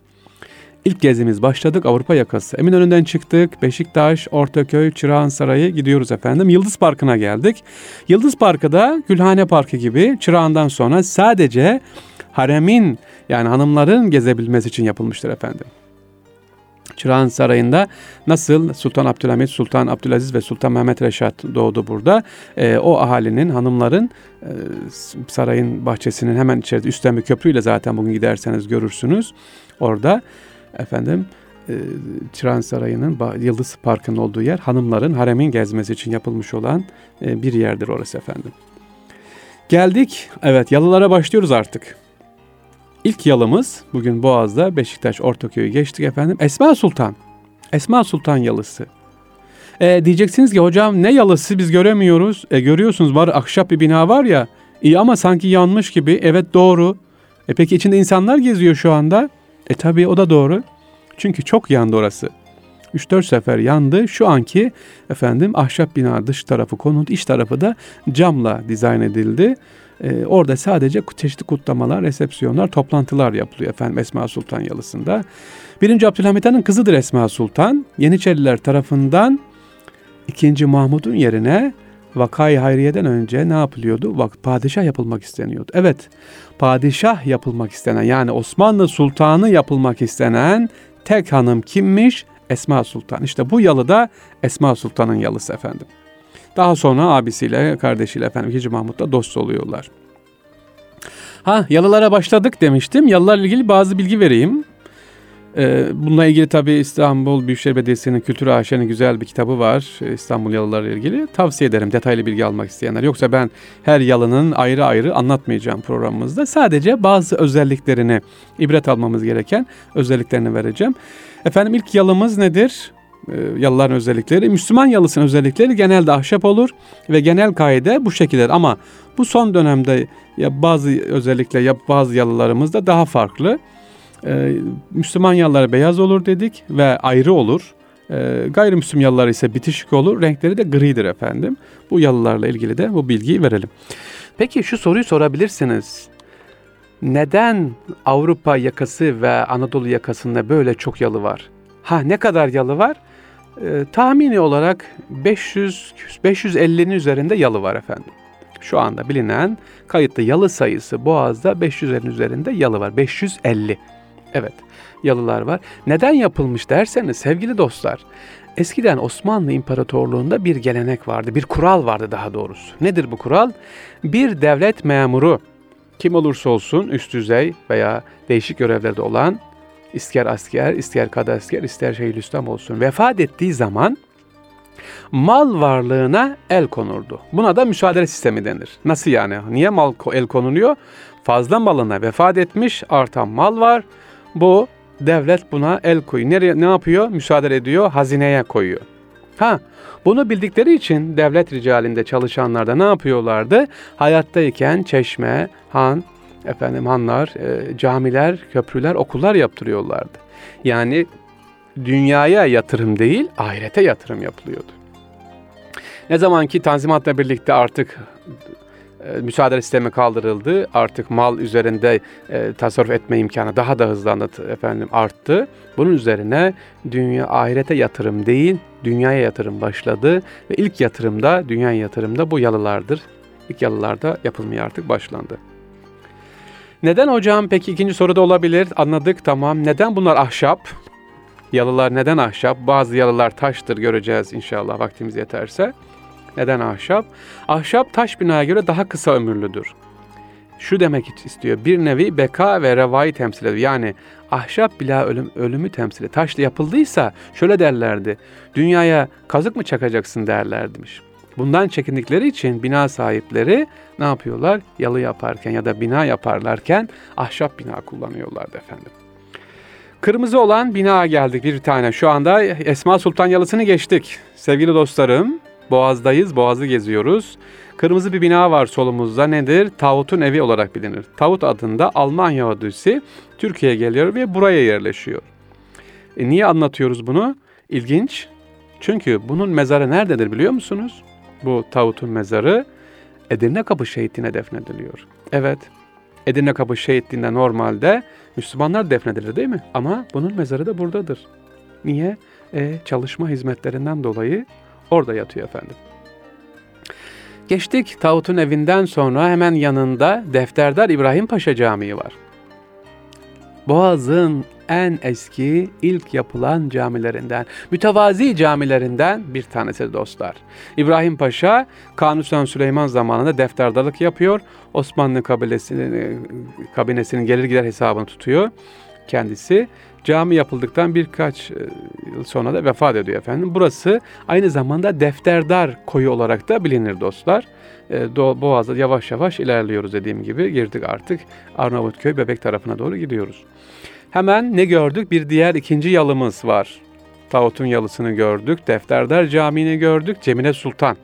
İlk gezimiz başladık Avrupa yakası. Eminönü'nden çıktık. Beşiktaş, Ortaköy, Çırağan Sarayı gidiyoruz efendim. Yıldız Parkı'na geldik. Yıldız Parkı da Gülhane Parkı gibi Çırağan'dan sonra sadece haremin yani hanımların gezebilmesi için yapılmıştır efendim. Çırağan Sarayı'nda nasıl Sultan Abdülhamit, Sultan Abdülaziz ve Sultan Mehmet Reşat doğdu burada. E, o ahalinin, hanımların e, sarayın bahçesinin hemen içerisinde üstten bir köprüyle zaten bugün giderseniz görürsünüz. Orada efendim e, Çırağan Sarayı'nın Yıldız Parkı'nın olduğu yer hanımların haremin gezmesi için yapılmış olan e, bir yerdir orası efendim. Geldik. Evet yalılara başlıyoruz artık. İlk yalımız bugün Boğaz'da Beşiktaş Ortaköy'ü geçtik efendim. Esma Sultan. Esma Sultan yalısı. E, diyeceksiniz ki hocam ne yalısı biz göremiyoruz. E, görüyorsunuz var ahşap bir bina var ya. İyi ama sanki yanmış gibi. Evet doğru. E peki içinde insanlar geziyor şu anda. E tabi o da doğru. Çünkü çok yandı orası. 3-4 sefer yandı. Şu anki efendim ahşap bina dış tarafı konut, iç tarafı da camla dizayn edildi. Ee, orada sadece çeşitli kutlamalar, resepsiyonlar, toplantılar yapılıyor efendim Esma Sultan Yalısı'nda. Birinci Abdülhamit Han'ın kızıdır Esma Sultan. Yeniçeriler tarafından ikinci Mahmud'un yerine Vakayı Hayriye'den önce ne yapılıyordu? Bak padişah yapılmak isteniyordu. Evet, padişah yapılmak istenen yani Osmanlı Sultanı yapılmak istenen tek hanım kimmiş? Esma Sultan. İşte bu yalı da Esma Sultan'ın yalısı efendim. Daha sonra abisiyle, kardeşiyle efendim 2. Mahmut'la dost oluyorlar. Ha yalılara başladık demiştim. Yalılarla ilgili bazı bilgi vereyim. Ee, bununla ilgili tabi İstanbul Büyükşehir Belediyesi'nin Kültür AŞ'nin güzel bir kitabı var. Ee, İstanbul yalıları ilgili. Tavsiye ederim detaylı bilgi almak isteyenler. Yoksa ben her yalının ayrı ayrı anlatmayacağım programımızda. Sadece bazı özelliklerini, ibret almamız gereken özelliklerini vereceğim. Efendim ilk yalımız nedir? Ee, yalıların özellikleri. Müslüman yalısının özellikleri genelde ahşap olur ve genel kaide bu şekilde. Ama bu son dönemde ya bazı özellikle ya bazı yalılarımızda daha farklı. Ee, Müslüman yalılar beyaz olur dedik ve ayrı olur. Ee, gayrimüslim yalılar ise bitişik olur. Renkleri de gridir efendim. Bu yalılarla ilgili de bu bilgiyi verelim. Peki şu soruyu sorabilirsiniz. Neden Avrupa yakası ve Anadolu yakasında böyle çok yalı var? Ha ne kadar yalı var? Ee, tahmini olarak 500 550'nin üzerinde yalı var efendim. Şu anda bilinen kayıtlı yalı sayısı Boğaz'da 500'lerin üzerinde yalı var. 550. Evet, yalılar var. Neden yapılmış derseniz sevgili dostlar, eskiden Osmanlı İmparatorluğu'nda bir gelenek vardı, bir kural vardı daha doğrusu. Nedir bu kural? Bir devlet memuru, kim olursa olsun üst düzey veya değişik görevlerde olan, ister asker, ister kadasker, ister şeyhülislam olsun, vefat ettiği zaman Mal varlığına el konurdu. Buna da müsaade sistemi denir. Nasıl yani? Niye mal el konuluyor? Fazla malına vefat etmiş, artan mal var. Bu devlet buna el koyuyor. Nereye ne yapıyor? Müsaade ediyor, hazineye koyuyor. Ha, bunu bildikleri için devlet ricalinde çalışanlar da ne yapıyorlardı? Hayattayken çeşme, han, efendim hanlar, e, camiler, köprüler, okullar yaptırıyorlardı. Yani dünyaya yatırım değil, ahirete yatırım yapılıyordu. Ne zaman ki Tanzimat'la birlikte artık müsaade sistemi kaldırıldı. Artık mal üzerinde e, tasarruf etme imkanı daha da hızlandı efendim arttı. Bunun üzerine dünya ahirete yatırım değil, dünyaya yatırım başladı ve ilk yatırımda, dünya yatırımda bu yalılardır. İlk yalılarda yapılmaya artık başlandı. Neden hocam? Peki ikinci soruda olabilir. Anladık tamam. Neden bunlar ahşap? Yalılar neden ahşap? Bazı yalılar taştır göreceğiz inşallah vaktimiz yeterse. Neden ahşap? Ahşap taş binaya göre daha kısa ömürlüdür. Şu demek istiyor. Bir nevi beka ve revayı temsil ediyor. Yani ahşap bila ölüm, ölümü temsil ediyor. Taşla yapıldıysa şöyle derlerdi. Dünyaya kazık mı çakacaksın derlerdimiş. Bundan çekindikleri için bina sahipleri ne yapıyorlar? Yalı yaparken ya da bina yaparlarken ahşap bina kullanıyorlardı efendim. Kırmızı olan bina geldik bir tane. Şu anda Esma Sultan Yalısı'nı geçtik. Sevgili dostlarım, Boğaz'dayız, Boğaz'ı geziyoruz. Kırmızı bir bina var solumuzda. Nedir? Tavut'un evi olarak bilinir. Tavut adında Alman Yahudisi Türkiye'ye geliyor ve buraya yerleşiyor. E niye anlatıyoruz bunu? İlginç. Çünkü bunun mezarı nerededir biliyor musunuz? Bu Tavut'un mezarı Edirne Kapı Şehitliğine defnediliyor. Evet, Edirne Kapı Şehitliğinde normalde Müslümanlar defnedilir değil mi? Ama bunun mezarı da buradadır. Niye? E, çalışma hizmetlerinden dolayı orada yatıyor efendim. Geçtik Tavut'un evinden sonra hemen yanında Defterdar İbrahim Paşa Camii var. Boğaz'ın en eski ilk yapılan camilerinden, mütevazi camilerinden bir tanesi dostlar. İbrahim Paşa Kanuni Süleyman zamanında defterdarlık yapıyor. Osmanlı kabilesinin kabinesinin gelir gider hesabını tutuyor kendisi. Cami yapıldıktan birkaç e, yıl sonra da vefat ediyor efendim. Burası aynı zamanda defterdar koyu olarak da bilinir dostlar. E, Boğaz'da yavaş yavaş ilerliyoruz dediğim gibi. Girdik artık Arnavutköy Bebek tarafına doğru gidiyoruz. Hemen ne gördük? Bir diğer ikinci yalımız var. Tavut'un yalısını gördük. Defterdar Camii'ni gördük. Cemile Sultan.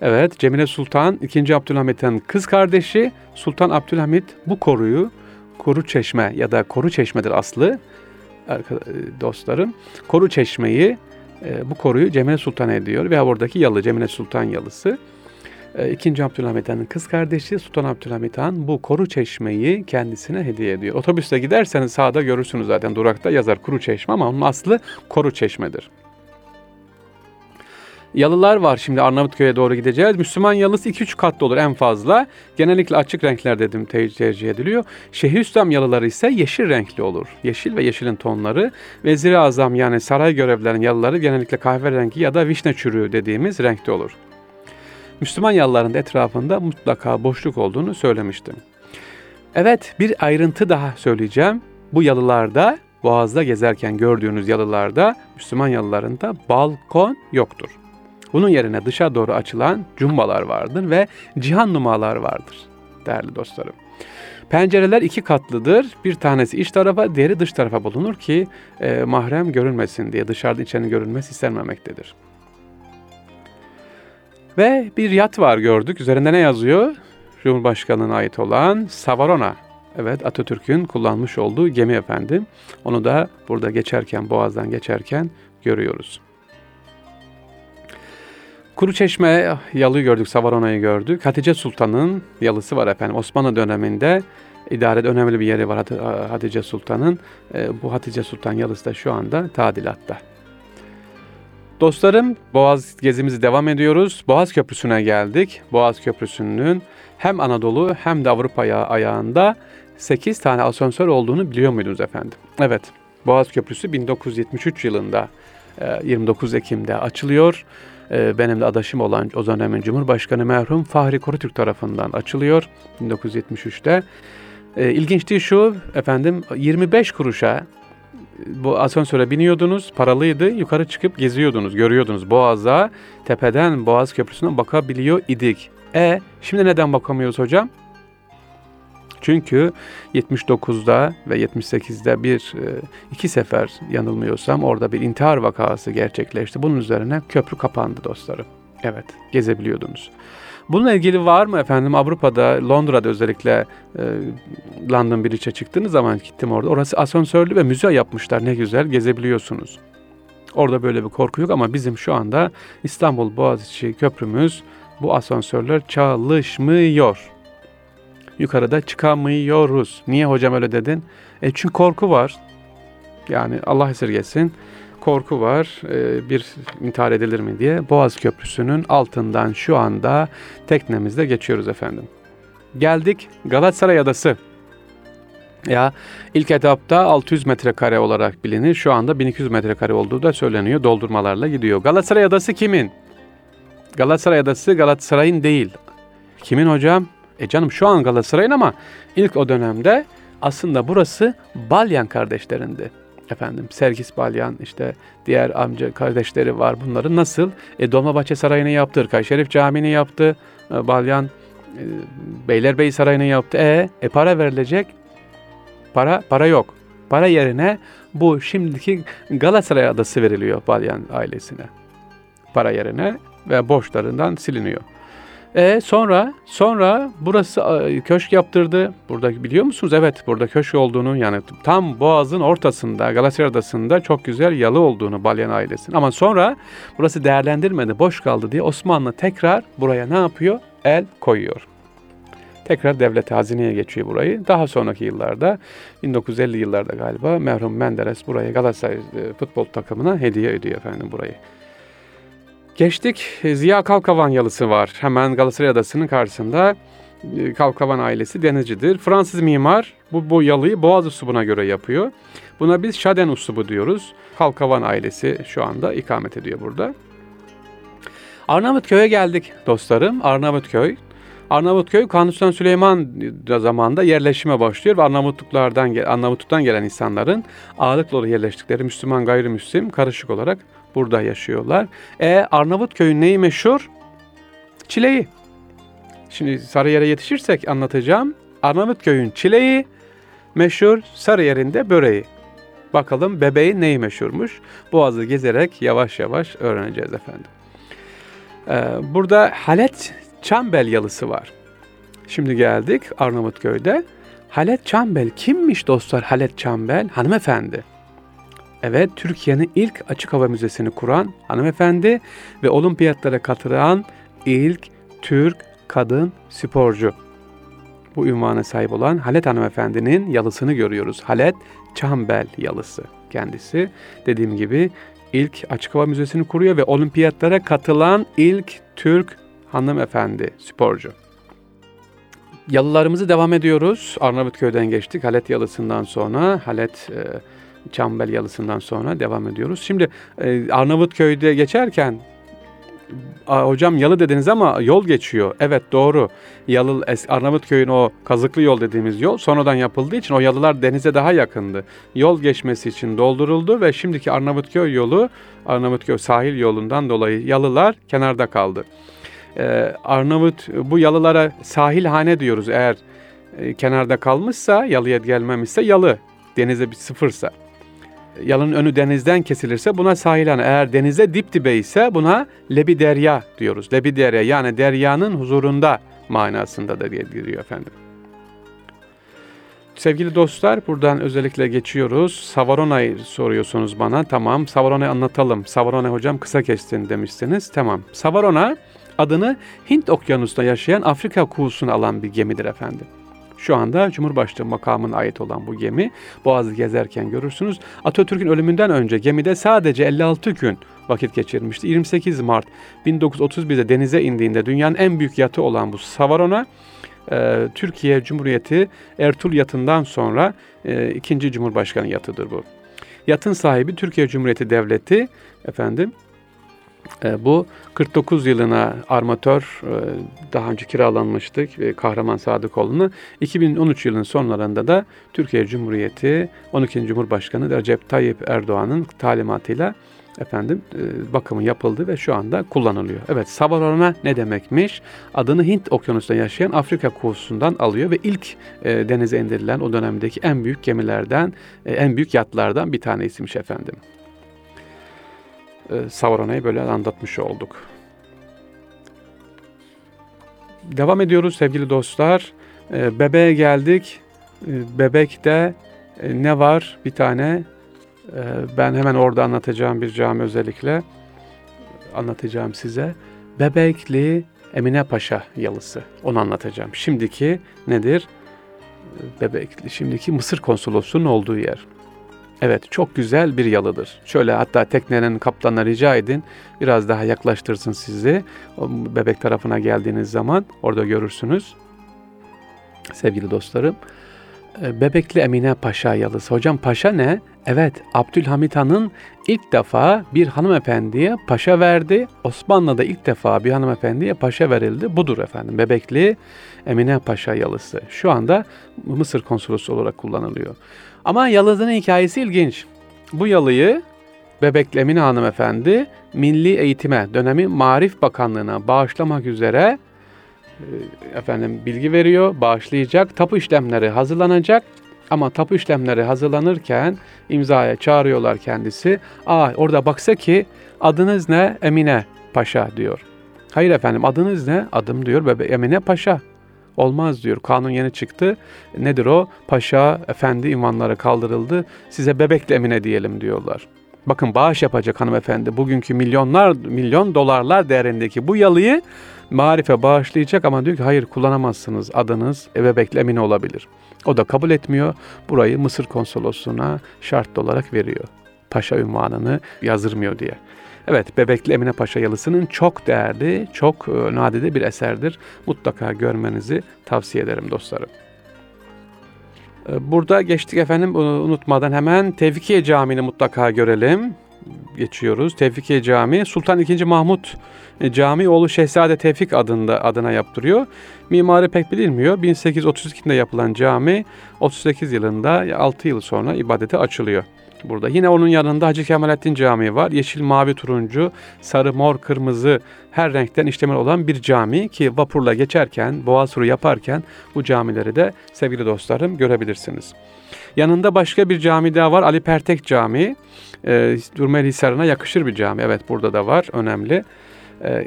Evet, Cemile Sultan 2. Abdülhamit'in kız kardeşi Sultan Abdülhamit bu koruyu Koru Çeşme ya da Koru Çeşme'dir aslı dostlarım. Koru Çeşme'yi e, bu koruyu Cemile Sultan ediyor ve oradaki yalı Cemile Sultan yalısı. E, İkinci Abdülhamit Han'ın kız kardeşi Sultan Abdülhamit Han bu koru çeşmeyi kendisine hediye ediyor. Otobüste giderseniz sağda görürsünüz zaten durakta yazar kuru çeşme ama onun aslı koru çeşmedir. Yalılar var şimdi Arnavutköy'e doğru gideceğiz. Müslüman yalısı 2-3 katlı olur en fazla. Genellikle açık renkler dedim tercih ediliyor. Şeyhülislam yalıları ise yeşil renkli olur. Yeşil ve yeşilin tonları. Vezir-i Azam yani saray görevlilerinin yalıları genellikle kahverengi ya da vişne çürüğü dediğimiz renkte olur. Müslüman yalıların etrafında mutlaka boşluk olduğunu söylemiştim. Evet bir ayrıntı daha söyleyeceğim. Bu yalılarda Boğaz'da gezerken gördüğünüz yalılarda Müslüman yalılarında balkon yoktur. Bunun yerine dışa doğru açılan cumbalar vardır ve cihan numalar vardır değerli dostlarım. Pencereler iki katlıdır. Bir tanesi iç tarafa, diğeri dış tarafa bulunur ki e, mahrem görünmesin diye dışarıda içerinin görünmesi istenmemektedir. Ve bir yat var gördük. Üzerinde ne yazıyor? Cumhurbaşkanı'na ait olan Savarona. Evet Atatürk'ün kullanmış olduğu gemi efendim. Onu da burada geçerken, Boğaz'dan geçerken görüyoruz. Kuru Çeşme yalı gördük, Savarona'yı gördük. Hatice Sultan'ın yalısı var efendim. Osmanlı döneminde idarede önemli bir yeri var Hatice Sultan'ın. E, bu Hatice Sultan yalısı da şu anda tadilatta. Dostlarım Boğaz gezimizi devam ediyoruz. Boğaz Köprüsü'ne geldik. Boğaz Köprüsü'nün hem Anadolu hem de Avrupa ayağında 8 tane asansör olduğunu biliyor muydunuz efendim? Evet. Boğaz Köprüsü 1973 yılında 29 e, Ekim'de açılıyor. E, benim de adaşım olan o dönemin Cumhurbaşkanı merhum Fahri Korutürk tarafından açılıyor 1973'te. E, ilginçliği şu efendim 25 kuruşa bu asansöre biniyordunuz, paralıydı. Yukarı çıkıp geziyordunuz, görüyordunuz. Boğaz'a, tepeden Boğaz Köprüsü'ne bakabiliyor idik. E şimdi neden bakamıyoruz hocam? Çünkü 79'da ve 78'de bir e, iki sefer yanılmıyorsam orada bir intihar vakası gerçekleşti. Bunun üzerine köprü kapandı dostlarım. Evet, gezebiliyordunuz. Bununla ilgili var mı efendim Avrupa'da, Londra'da özellikle e, London Bridge'e çıktığınız zaman gittim orada. Orası asansörlü ve müze yapmışlar ne güzel gezebiliyorsunuz. Orada böyle bir korku yok ama bizim şu anda İstanbul Boğaziçi Köprümüz bu asansörler çalışmıyor. Yukarıda çıkamıyoruz. Niye hocam öyle dedin? E çünkü korku var. Yani Allah esirgesin korku var. E, bir intihar edilir mi diye. Boğaz Köprüsü'nün altından şu anda teknemizde geçiyoruz efendim. Geldik Galatasaray Adası. Ya ilk etapta 600 metrekare olarak bilinir. Şu anda 1200 metrekare olduğu da söyleniyor. Doldurmalarla gidiyor. Galatasaray Adası kimin? Galatasaray Adası Galatasaray'ın değil. Kimin hocam? E canım şu an Galatasaray'ın ama ilk o dönemde aslında burası Balyan kardeşlerindi. Efendim Sergis Balyan işte diğer amca kardeşleri var bunların nasıl? E, Dolmabahçe Sarayı'nı yaptı, Irkay Şerif Camii'ni yaptı, e, Balyan e, Beylerbeyi Sarayı'nı yaptı. E, e para verilecek. Para para yok. Para yerine bu şimdiki Galatasaray adası veriliyor Balyan ailesine. Para yerine ve borçlarından siliniyor. E sonra sonra burası e, köşk yaptırdı. Burada biliyor musunuz? Evet burada köşk olduğunu yani tam boğazın ortasında Galatasaray Adası'nda çok güzel yalı olduğunu Balyan ailesinin. Ama sonra burası değerlendirmedi boş kaldı diye Osmanlı tekrar buraya ne yapıyor? El koyuyor. Tekrar devlet hazineye geçiyor burayı. Daha sonraki yıllarda 1950 yıllarda galiba merhum Menderes burayı Galatasaray e, futbol takımına hediye ediyor efendim burayı. Geçtik. Ziya Kalkavan yalısı var. Hemen Galatasaray Adası'nın karşısında. E, Kalkavan ailesi denizcidir. Fransız mimar bu, bu yalıyı Boğaz uslubuna göre yapıyor. Buna biz Şaden uslubu diyoruz. Kalkavan ailesi şu anda ikamet ediyor burada. Arnavutköy'e geldik dostlarım. Arnavutköy. Arnavutköy Kanuni Sultan Süleyman zamanında yerleşime başlıyor ve Arnavutluklardan Arnavutluk'tan gelen insanların ağırlıklı yerleştikleri Müslüman gayrimüslim karışık olarak burada yaşıyorlar. E Arnavutköy'ün neyi meşhur? Çileği. Şimdi Sarıyer'e yetişirsek anlatacağım. Arnavutköy'ün çileği meşhur, Sarıyer'in de böreği. Bakalım bebeğin neyi meşhurmuş? Boğazı gezerek yavaş yavaş öğreneceğiz efendim. Ee, burada Halet Çambel yalısı var. Şimdi geldik Arnavutköy'de. Halet Çambel kimmiş dostlar Halet Çambel? Hanımefendi. Evet, Türkiye'nin ilk açık hava müzesini kuran hanımefendi ve olimpiyatlara katılan ilk Türk kadın sporcu. Bu ünvana sahip olan Halet hanımefendinin yalısını görüyoruz. Halet Çambel yalısı kendisi. Dediğim gibi ilk açık hava müzesini kuruyor ve olimpiyatlara katılan ilk Türk hanımefendi sporcu. Yalılarımızı devam ediyoruz. Arnavutköy'den geçtik. Halet yalısından sonra Halet e, Çambel yalısından sonra devam ediyoruz. Şimdi e, Arnavutköy'de geçerken hocam yalı dediniz ama yol geçiyor. Evet doğru. Yalı Arnavutköy'ün o kazıklı yol dediğimiz yol sonradan yapıldığı için o yalılar denize daha yakındı. Yol geçmesi için dolduruldu ve şimdiki Arnavutköy yolu Arnavutköy sahil yolundan dolayı yalılar kenarda kaldı. Ee, Arnavut bu yalılara sahilhane diyoruz eğer e, kenarda kalmışsa yalıya gelmemişse yalı denize bir sıfırsa yalın önü denizden kesilirse buna sahilhane. Eğer denize dip dibe ise buna lebiderya diyoruz. Lebiderya yani deryanın huzurunda manasında da diye giriyor efendim. Sevgili dostlar buradan özellikle geçiyoruz. Savarona'yı soruyorsunuz bana. Tamam Savarona anlatalım. Savarona hocam kısa kestin demişsiniz. Tamam. Savarona adını Hint okyanusunda yaşayan Afrika kuğusunu alan bir gemidir efendim. Şu anda Cumhurbaşkanı makamına ait olan bu gemi Boğaz'ı gezerken görürsünüz. Atatürk'ün ölümünden önce gemide sadece 56 gün vakit geçirmişti. 28 Mart 1931'de denize indiğinde dünyanın en büyük yatı olan bu Savarona e, Türkiye Cumhuriyeti Ertuğrul yatından sonra e, ikinci Cumhurbaşkanı yatıdır bu. Yatın sahibi Türkiye Cumhuriyeti Devleti efendim bu 49 yılına armatör e, daha önce kiralanmıştık ve Kahraman Sadıkoğlu'nu. 2013 yılının sonlarında da Türkiye Cumhuriyeti 12. Cumhurbaşkanı Recep Tayyip Erdoğan'ın talimatıyla efendim e, bakımı yapıldı ve şu anda kullanılıyor. Evet Savarona ne demekmiş? Adını Hint okyanusunda yaşayan Afrika kuğusundan alıyor ve ilk e, denize indirilen o dönemdeki en büyük gemilerden, e, en büyük yatlardan bir tanesiymiş efendim. E, Savarona'yı böyle anlatmış olduk. Devam ediyoruz sevgili dostlar. E, bebeğe geldik. E, bebekte ne var? Bir tane ben hemen orada anlatacağım bir cami özellikle anlatacağım size. Bebekli Emine Paşa yalısı. Onu anlatacağım. Şimdiki nedir? Bebekli, şimdiki Mısır konsolosluğunun olduğu yer. Evet, çok güzel bir yalıdır. Şöyle hatta teknenin kaptanına rica edin, biraz daha yaklaştırsın sizi. Bebek tarafına geldiğiniz zaman orada görürsünüz. Sevgili dostlarım, ee, Bebekli Emine Paşa yalısı. Hocam paşa ne? Evet, Abdülhamit Han'ın ilk defa bir hanımefendiye paşa verdi. Osmanlı'da ilk defa bir hanımefendiye paşa verildi. Budur efendim. Bebekli Emine Paşa yalısı. Şu anda Mısır konsolosu olarak kullanılıyor. Ama yalının hikayesi ilginç. Bu yalıyı Bebekli Emine hanımefendi Milli Eğitime dönemi Marif Bakanlığı'na bağışlamak üzere e, efendim bilgi veriyor, bağışlayacak, tapu işlemleri hazırlanacak. Ama tapu işlemleri hazırlanırken imzaya çağırıyorlar kendisi. Aa orada baksa ki adınız ne? Emine Paşa diyor. Hayır efendim adınız ne? Adım diyor bebe Emine Paşa. Olmaz diyor. Kanun yeni çıktı. Nedir o? Paşa, efendi ünvanları kaldırıldı. Size bebekle Emine diyelim diyorlar. Bakın bağış yapacak hanımefendi. Bugünkü milyonlar, milyon dolarlar değerindeki bu yalıyı marife bağışlayacak ama diyor ki hayır kullanamazsınız adınız ebebekle Emine olabilir. O da kabul etmiyor. Burayı Mısır konsolosluğuna şart olarak veriyor. Paşa ünvanını yazdırmıyor diye. Evet, Bebekli Emine Paşa yalısının çok değerli, çok e, nadide bir eserdir. Mutlaka görmenizi tavsiye ederim dostlarım. E, burada geçtik efendim unutmadan hemen Tevfikiye Camii'ni mutlaka görelim. Geçiyoruz. Tevfikiye Camii Sultan II. Mahmut e, Cami oğlu Şehzade Tevfik adında adına yaptırıyor. Mimarı pek bilinmiyor. 1832'de yapılan cami 38 yılında 6 yıl sonra ibadete açılıyor. Burada yine onun yanında Hacı Kemalettin Camii var. Yeşil, mavi, turuncu, sarı, mor, kırmızı her renkten işlemeli olan bir cami ki vapurla geçerken, boğaz turu yaparken bu camileri de sevgili dostlarım görebilirsiniz. Yanında başka bir cami daha var. Ali Pertek Camii. E, Durmeli Hisarı'na yakışır bir cami. Evet burada da var. Önemli. E,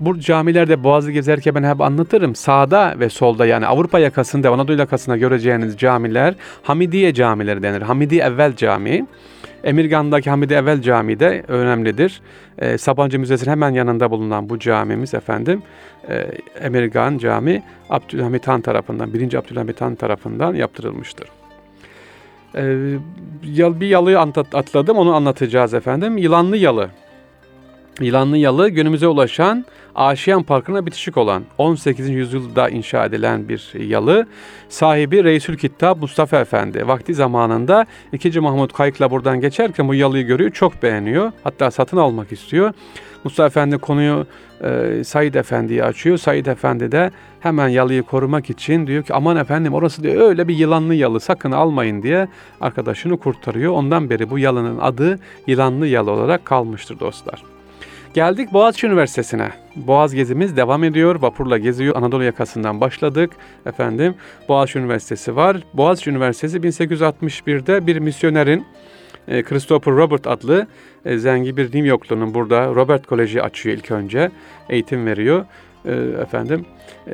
bu camilerde Boğaz'ı gezerken ben hep anlatırım. Sağda ve solda yani Avrupa yakasında, Anadolu yakasında göreceğiniz camiler Hamidiye camileri denir. Hamidi Evvel Camii. Emirgan'daki Hamidi Evvel Camii de önemlidir. E, Sabancı Müzesi'nin hemen yanında bulunan bu camimiz efendim e, Emirgan Camii Abdülhamit Han tarafından, 1. Abdülhamit Han tarafından yaptırılmıştır. E, bir yalıyı atladım onu anlatacağız efendim. Yılanlı Yalı. Yılanlı Yalı günümüze ulaşan Aşiyan Parkı'na bitişik olan 18. yüzyılda inşa edilen bir yalı. Sahibi Reisül Kittab Mustafa Efendi. Vakti zamanında 2. Mahmut Kayık'la buradan geçerken bu yalıyı görüyor. Çok beğeniyor. Hatta satın almak istiyor. Mustafa Efendi konuyu e, Said Efendi'ye açıyor. Said Efendi de hemen yalıyı korumak için diyor ki aman efendim orası diyor öyle bir yılanlı yalı sakın almayın diye arkadaşını kurtarıyor. Ondan beri bu yalının adı yılanlı yalı olarak kalmıştır dostlar. Geldik Boğaziçi Üniversitesi'ne. Boğaz gezimiz devam ediyor. Vapurla geziyor. Anadolu yakasından başladık. Efendim Boğaziçi Üniversitesi var. Boğaziçi Üniversitesi 1861'de bir misyonerin e, Christopher Robert adlı e, zengin bir New Yorklu'nun burada Robert Koleji açıyor ilk önce. Eğitim veriyor. E, efendim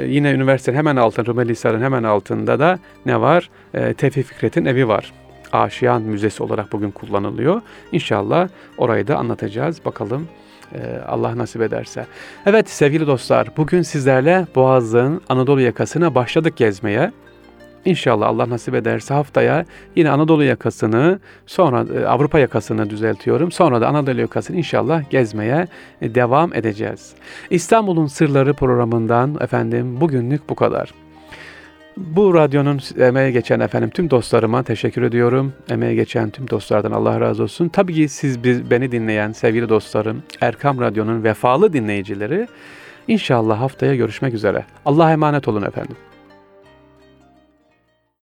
yine üniversitenin hemen altında Rumeli Hisar'ın hemen altında da ne var? Tevfik Fikret'in evi var. Aşiyan Müzesi olarak bugün kullanılıyor. İnşallah orayı da anlatacağız. Bakalım Allah nasip ederse. Evet sevgili dostlar bugün sizlerle Boğaz'ın Anadolu yakasına başladık gezmeye. İnşallah Allah nasip ederse haftaya yine Anadolu yakasını sonra e, Avrupa yakasını düzeltiyorum. Sonra da Anadolu yakasını inşallah gezmeye e, devam edeceğiz. İstanbul'un Sırları programından efendim bugünlük bu kadar. Bu radyonun emeğe geçen efendim tüm dostlarıma teşekkür ediyorum. Emeğe geçen tüm dostlardan Allah razı olsun. Tabii ki siz biz, beni dinleyen sevgili dostlarım, Erkam Radyo'nun vefalı dinleyicileri inşallah haftaya görüşmek üzere. Allah'a emanet olun efendim.